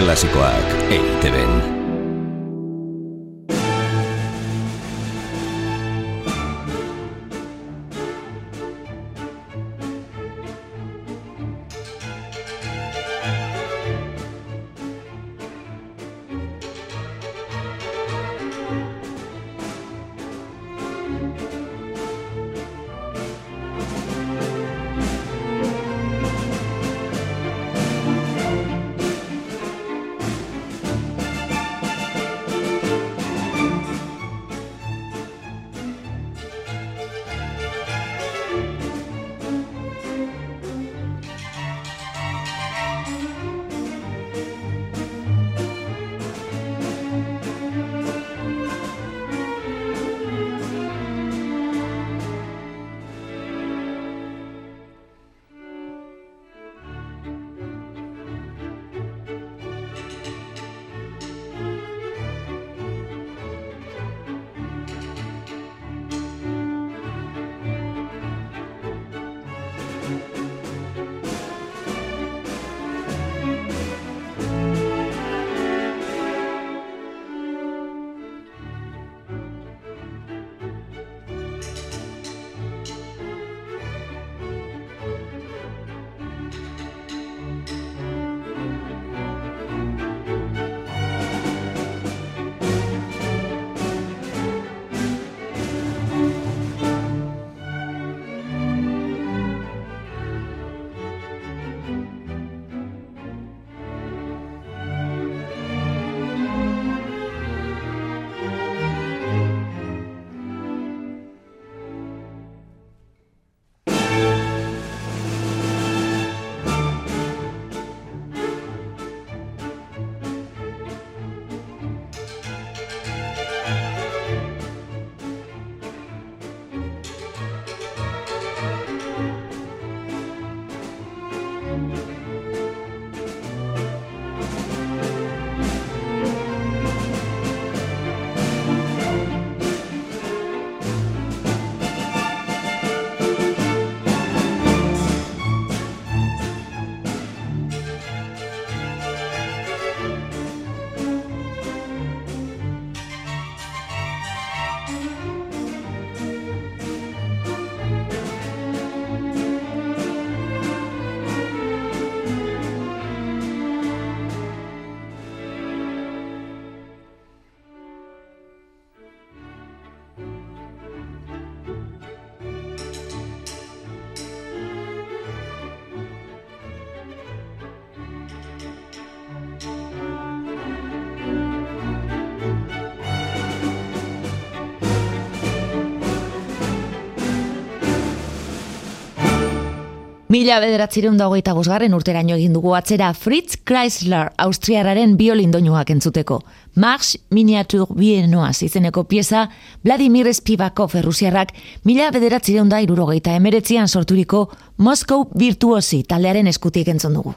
Klasikoak EITB-en. Mila bederatzireun da hogeita bosgarren urteraino egin dugu atzera Fritz Chrysler Austriararen biolin entzuteko. Marx Miniatur Bienoaz izeneko pieza Vladimir Spivakov errusiarrak mila bederatzireun da irurogeita emeretzian sorturiko Moscow Virtuosi taldearen eskutik entzun dugu.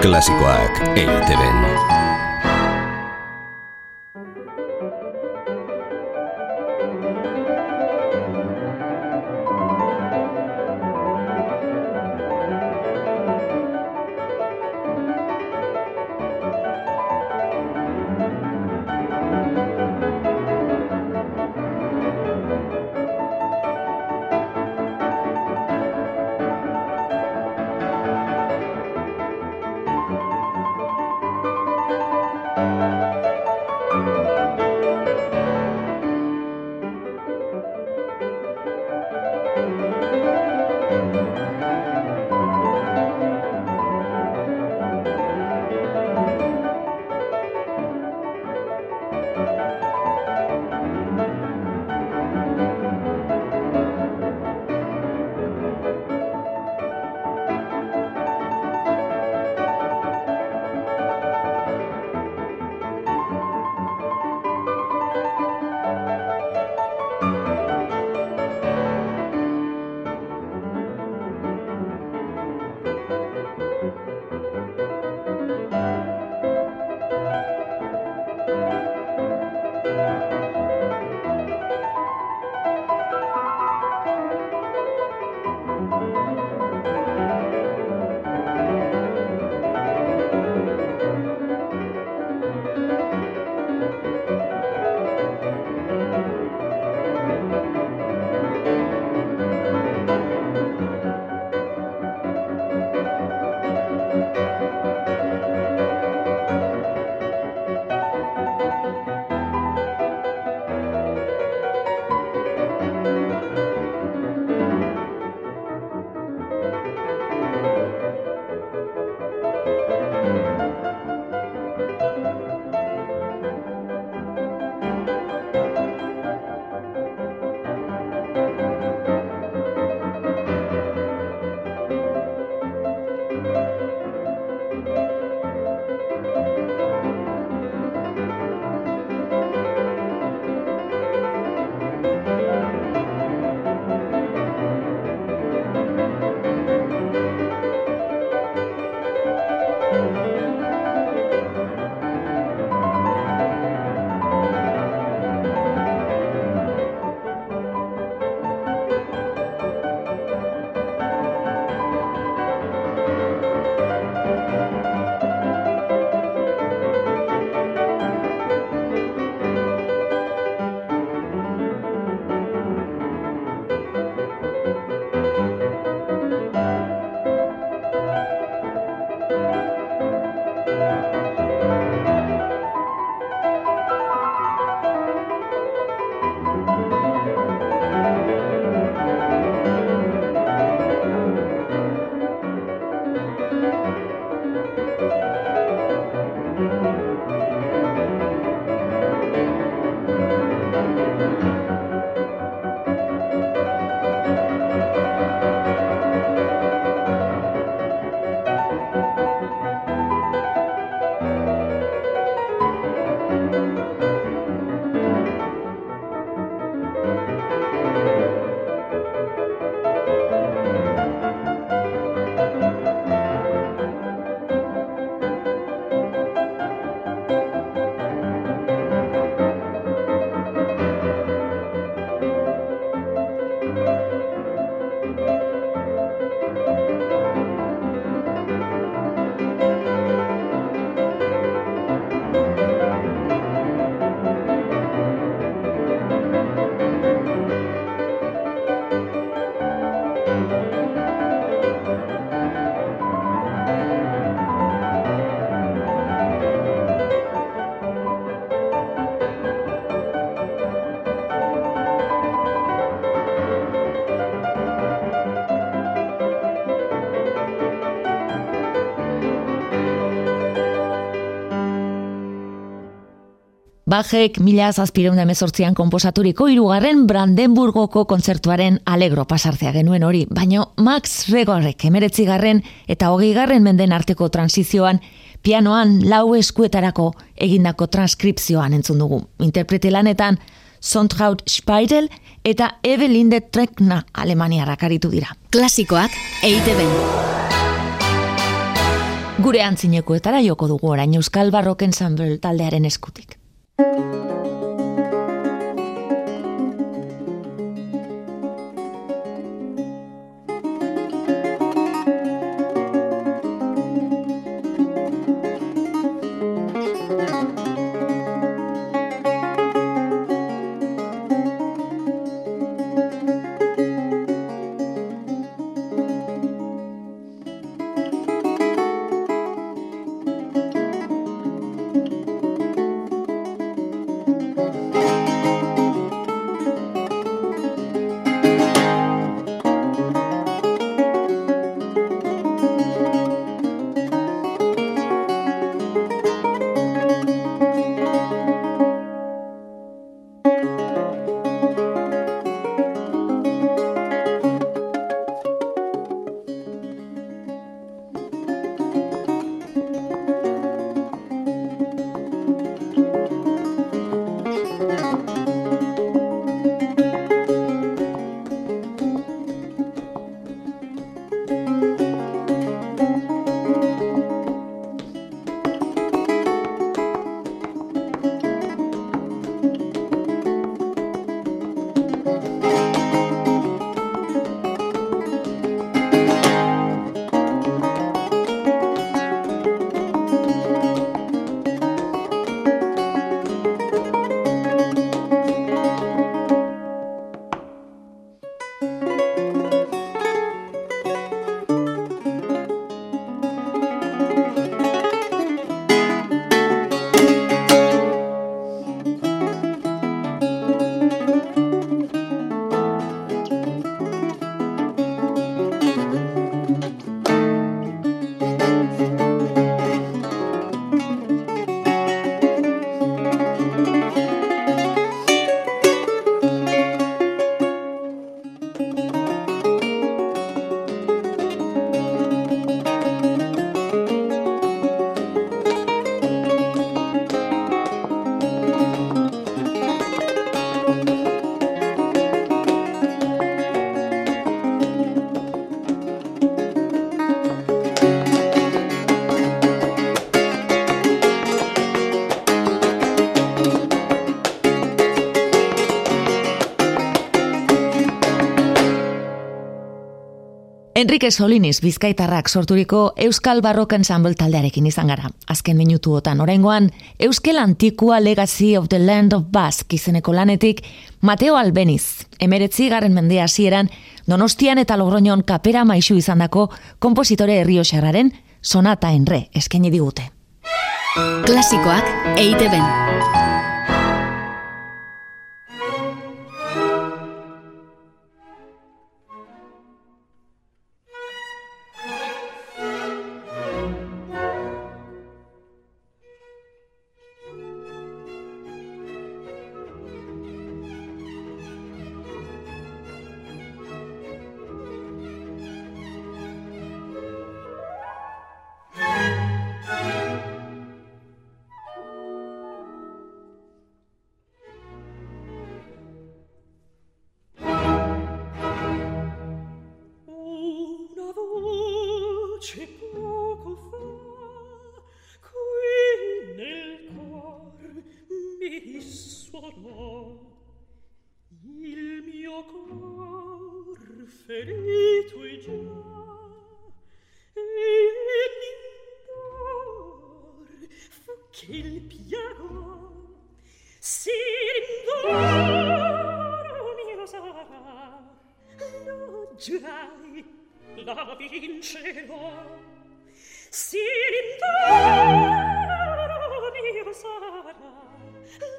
Klasikoak EITB. Bajek mila zazpireun emezortzian komposaturiko irugarren Brandenburgoko kontzertuaren alegro pasartzea genuen hori, baina Max Regorrek emeretzi eta hogei garren menden arteko transizioan pianoan lau eskuetarako egindako transkripzioan entzun dugu. Interprete lanetan Sondhaut Speidel eta Evelinde Trekna Alemaniarrak aritu dira. Klasikoak eite ben. Gure antzinekuetara joko dugu orain Euskal Barroken Ensemble taldearen eskutik. Música Enrique Solinis bizkaitarrak sorturiko Euskal Barrock Ensemble taldearekin izan gara. Azken minutuotan oraingoan Euskal Antikua Legacy of the Land of Basque izeneko lanetik Mateo Albeniz, emeretzi garen mendea hasieran Donostian eta Logroñon kapera maisu izandako kompositore herrioxarraren sonata enre eskaini digute. Klasikoak la vincerò Si l'intero mio sarà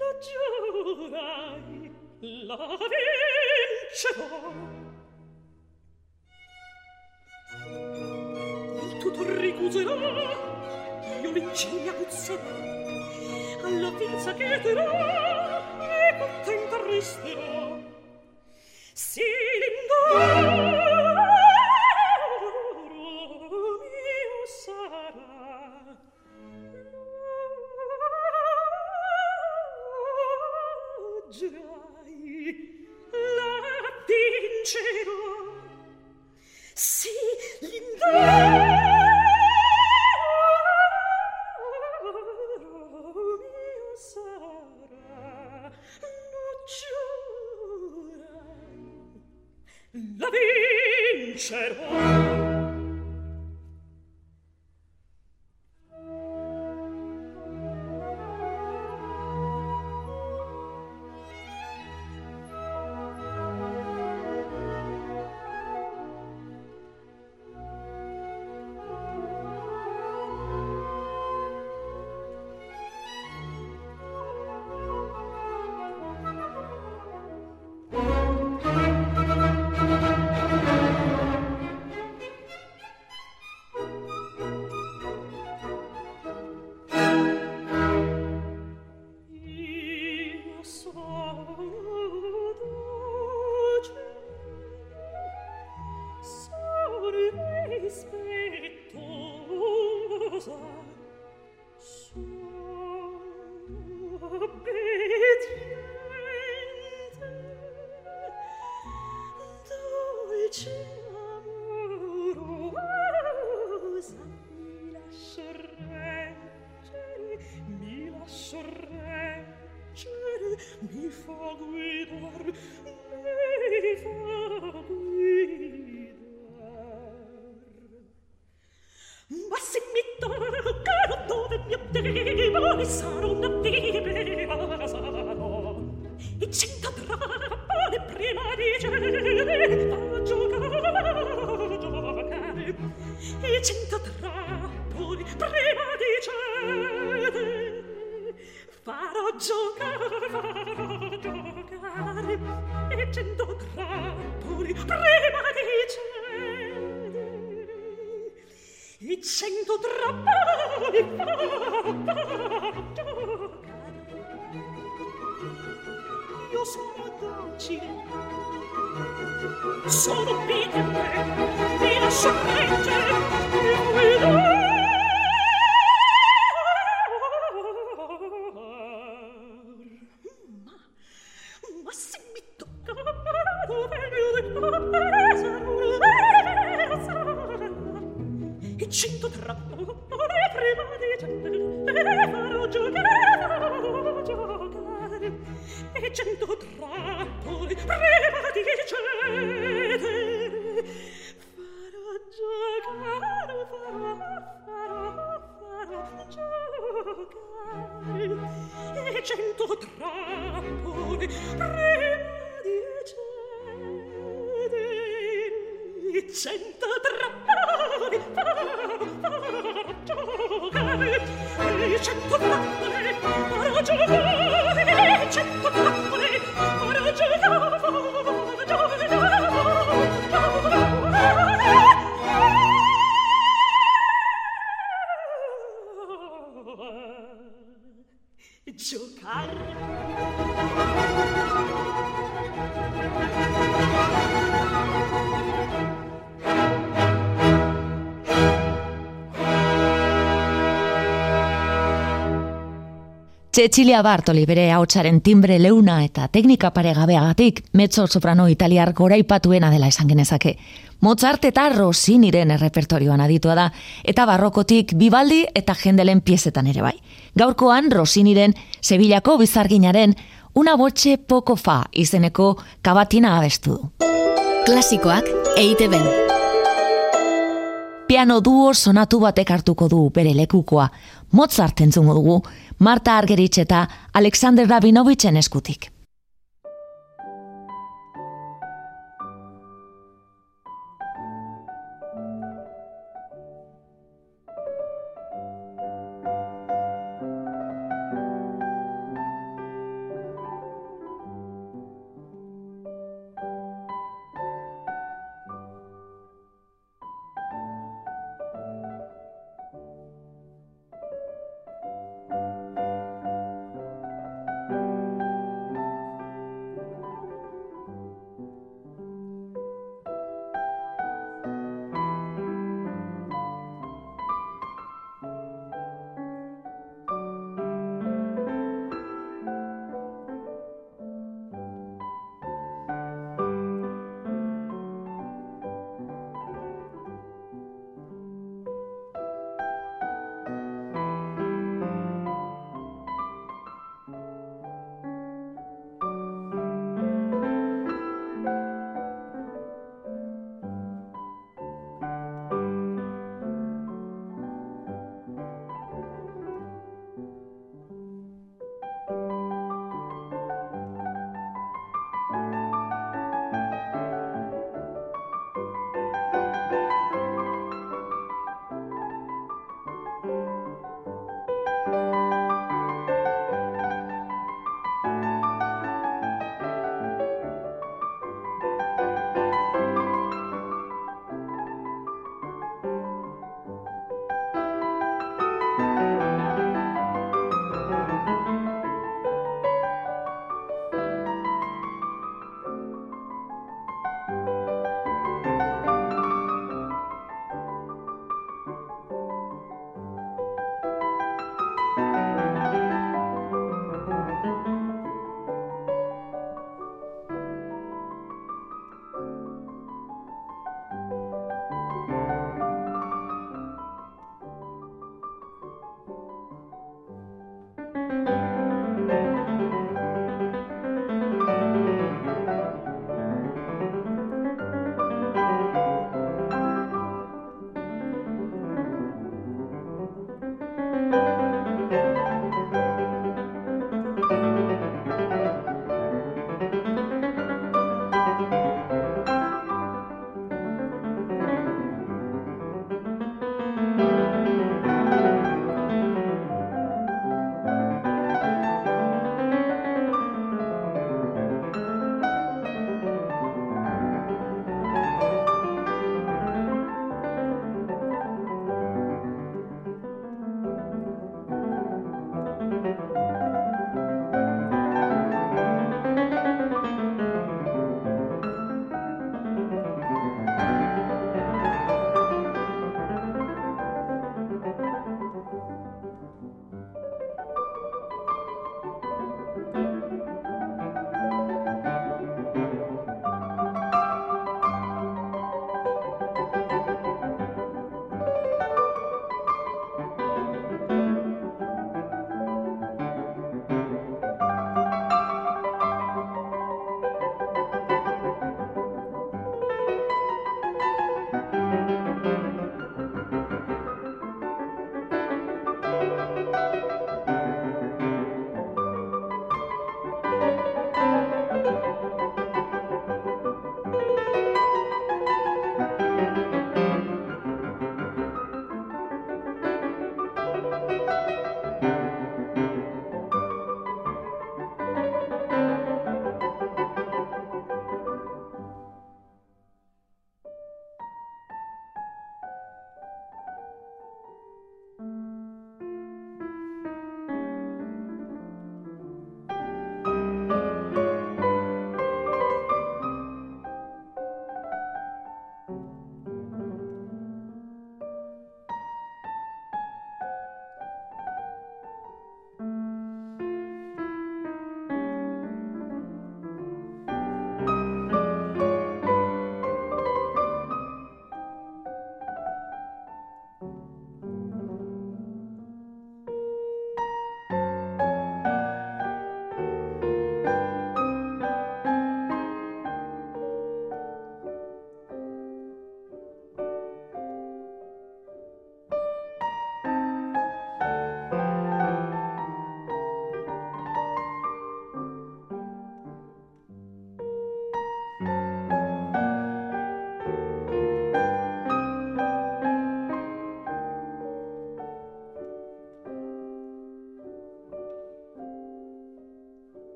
lo giurai la vincerò. Il tutto ricuserò io l'incignia puzzerò alla pinza che terò e contenta resterò. Sì l'indoro vincerò. true. di cento trappali fatto io sono docile sono pigre. Vi lascio reggere e guidare Prima di cedere, cento tre. Txetxilia Bartoli bere hautsaren timbre leuna eta teknika paregabeagatik mezzo soprano italiar goraipatuena dela esan genezake. Mozart eta Rossiniren errepertorioan aditua da, eta barrokotik Bibaldi eta jendelen piezetan ere bai. Gaurkoan Rossiniren Sevillako bizarginaren una botxe poco fa izeneko kabatina abestu du. Klasikoak EITB-n. Piano duo sonatu batek hartuko du bere lekukoa. Mozart entzungo dugu, Marta Argerich eta Alexander Rabinovicen eskutik.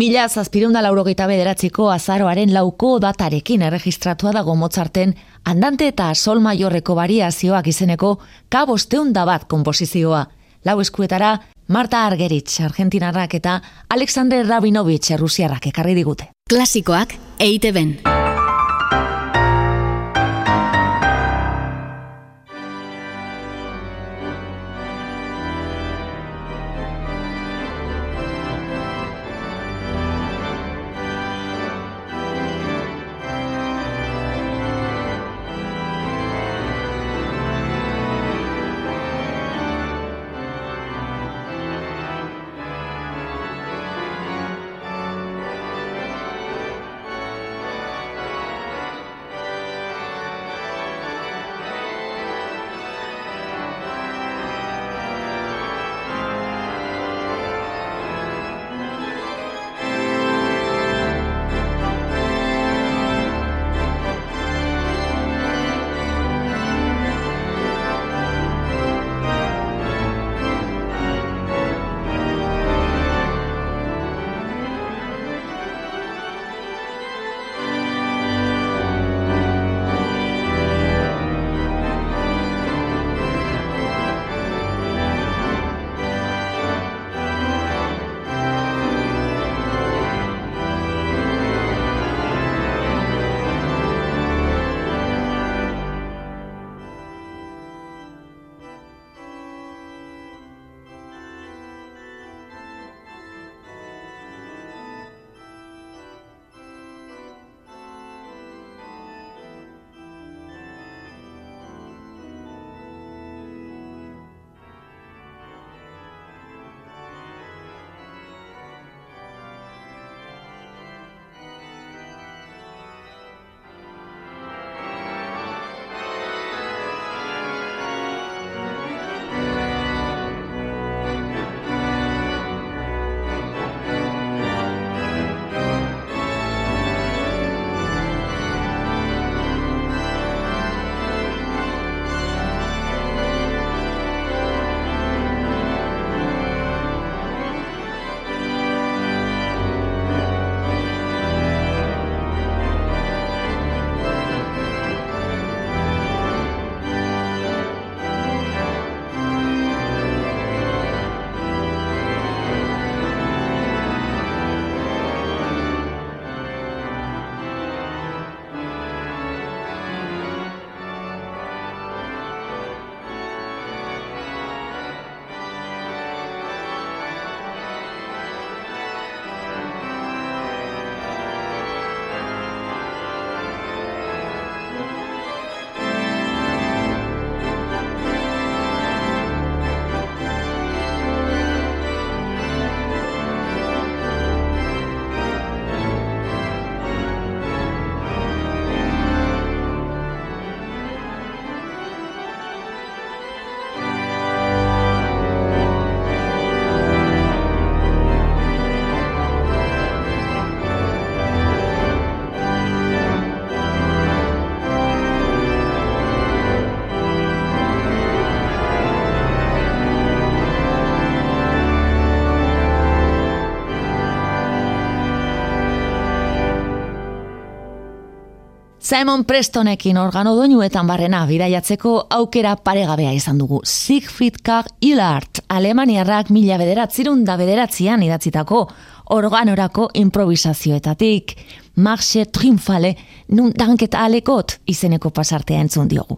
Mila zazpirunda laurogeita bederatziko azaroaren lauko datarekin erregistratua dago Mozarten andante eta sol maiorreko variazioak izeneko kabosteunda bat komposizioa. Lau eskuetara Marta Argeritz, Argentinarrak eta Alexander Rabinovich, Rusiarrak ekarri digute. Klasikoak eite ben. Simon Prestonekin organo doinuetan barrena bidaiatzeko aukera paregabea izan dugu. Siegfried K. Hillard, Alemaniarrak mila bederatzirun da bederatzean idatzitako organorako improvisazioetatik. Marxe Triunfale, nun danket alekot izeneko pasartea entzun diogu.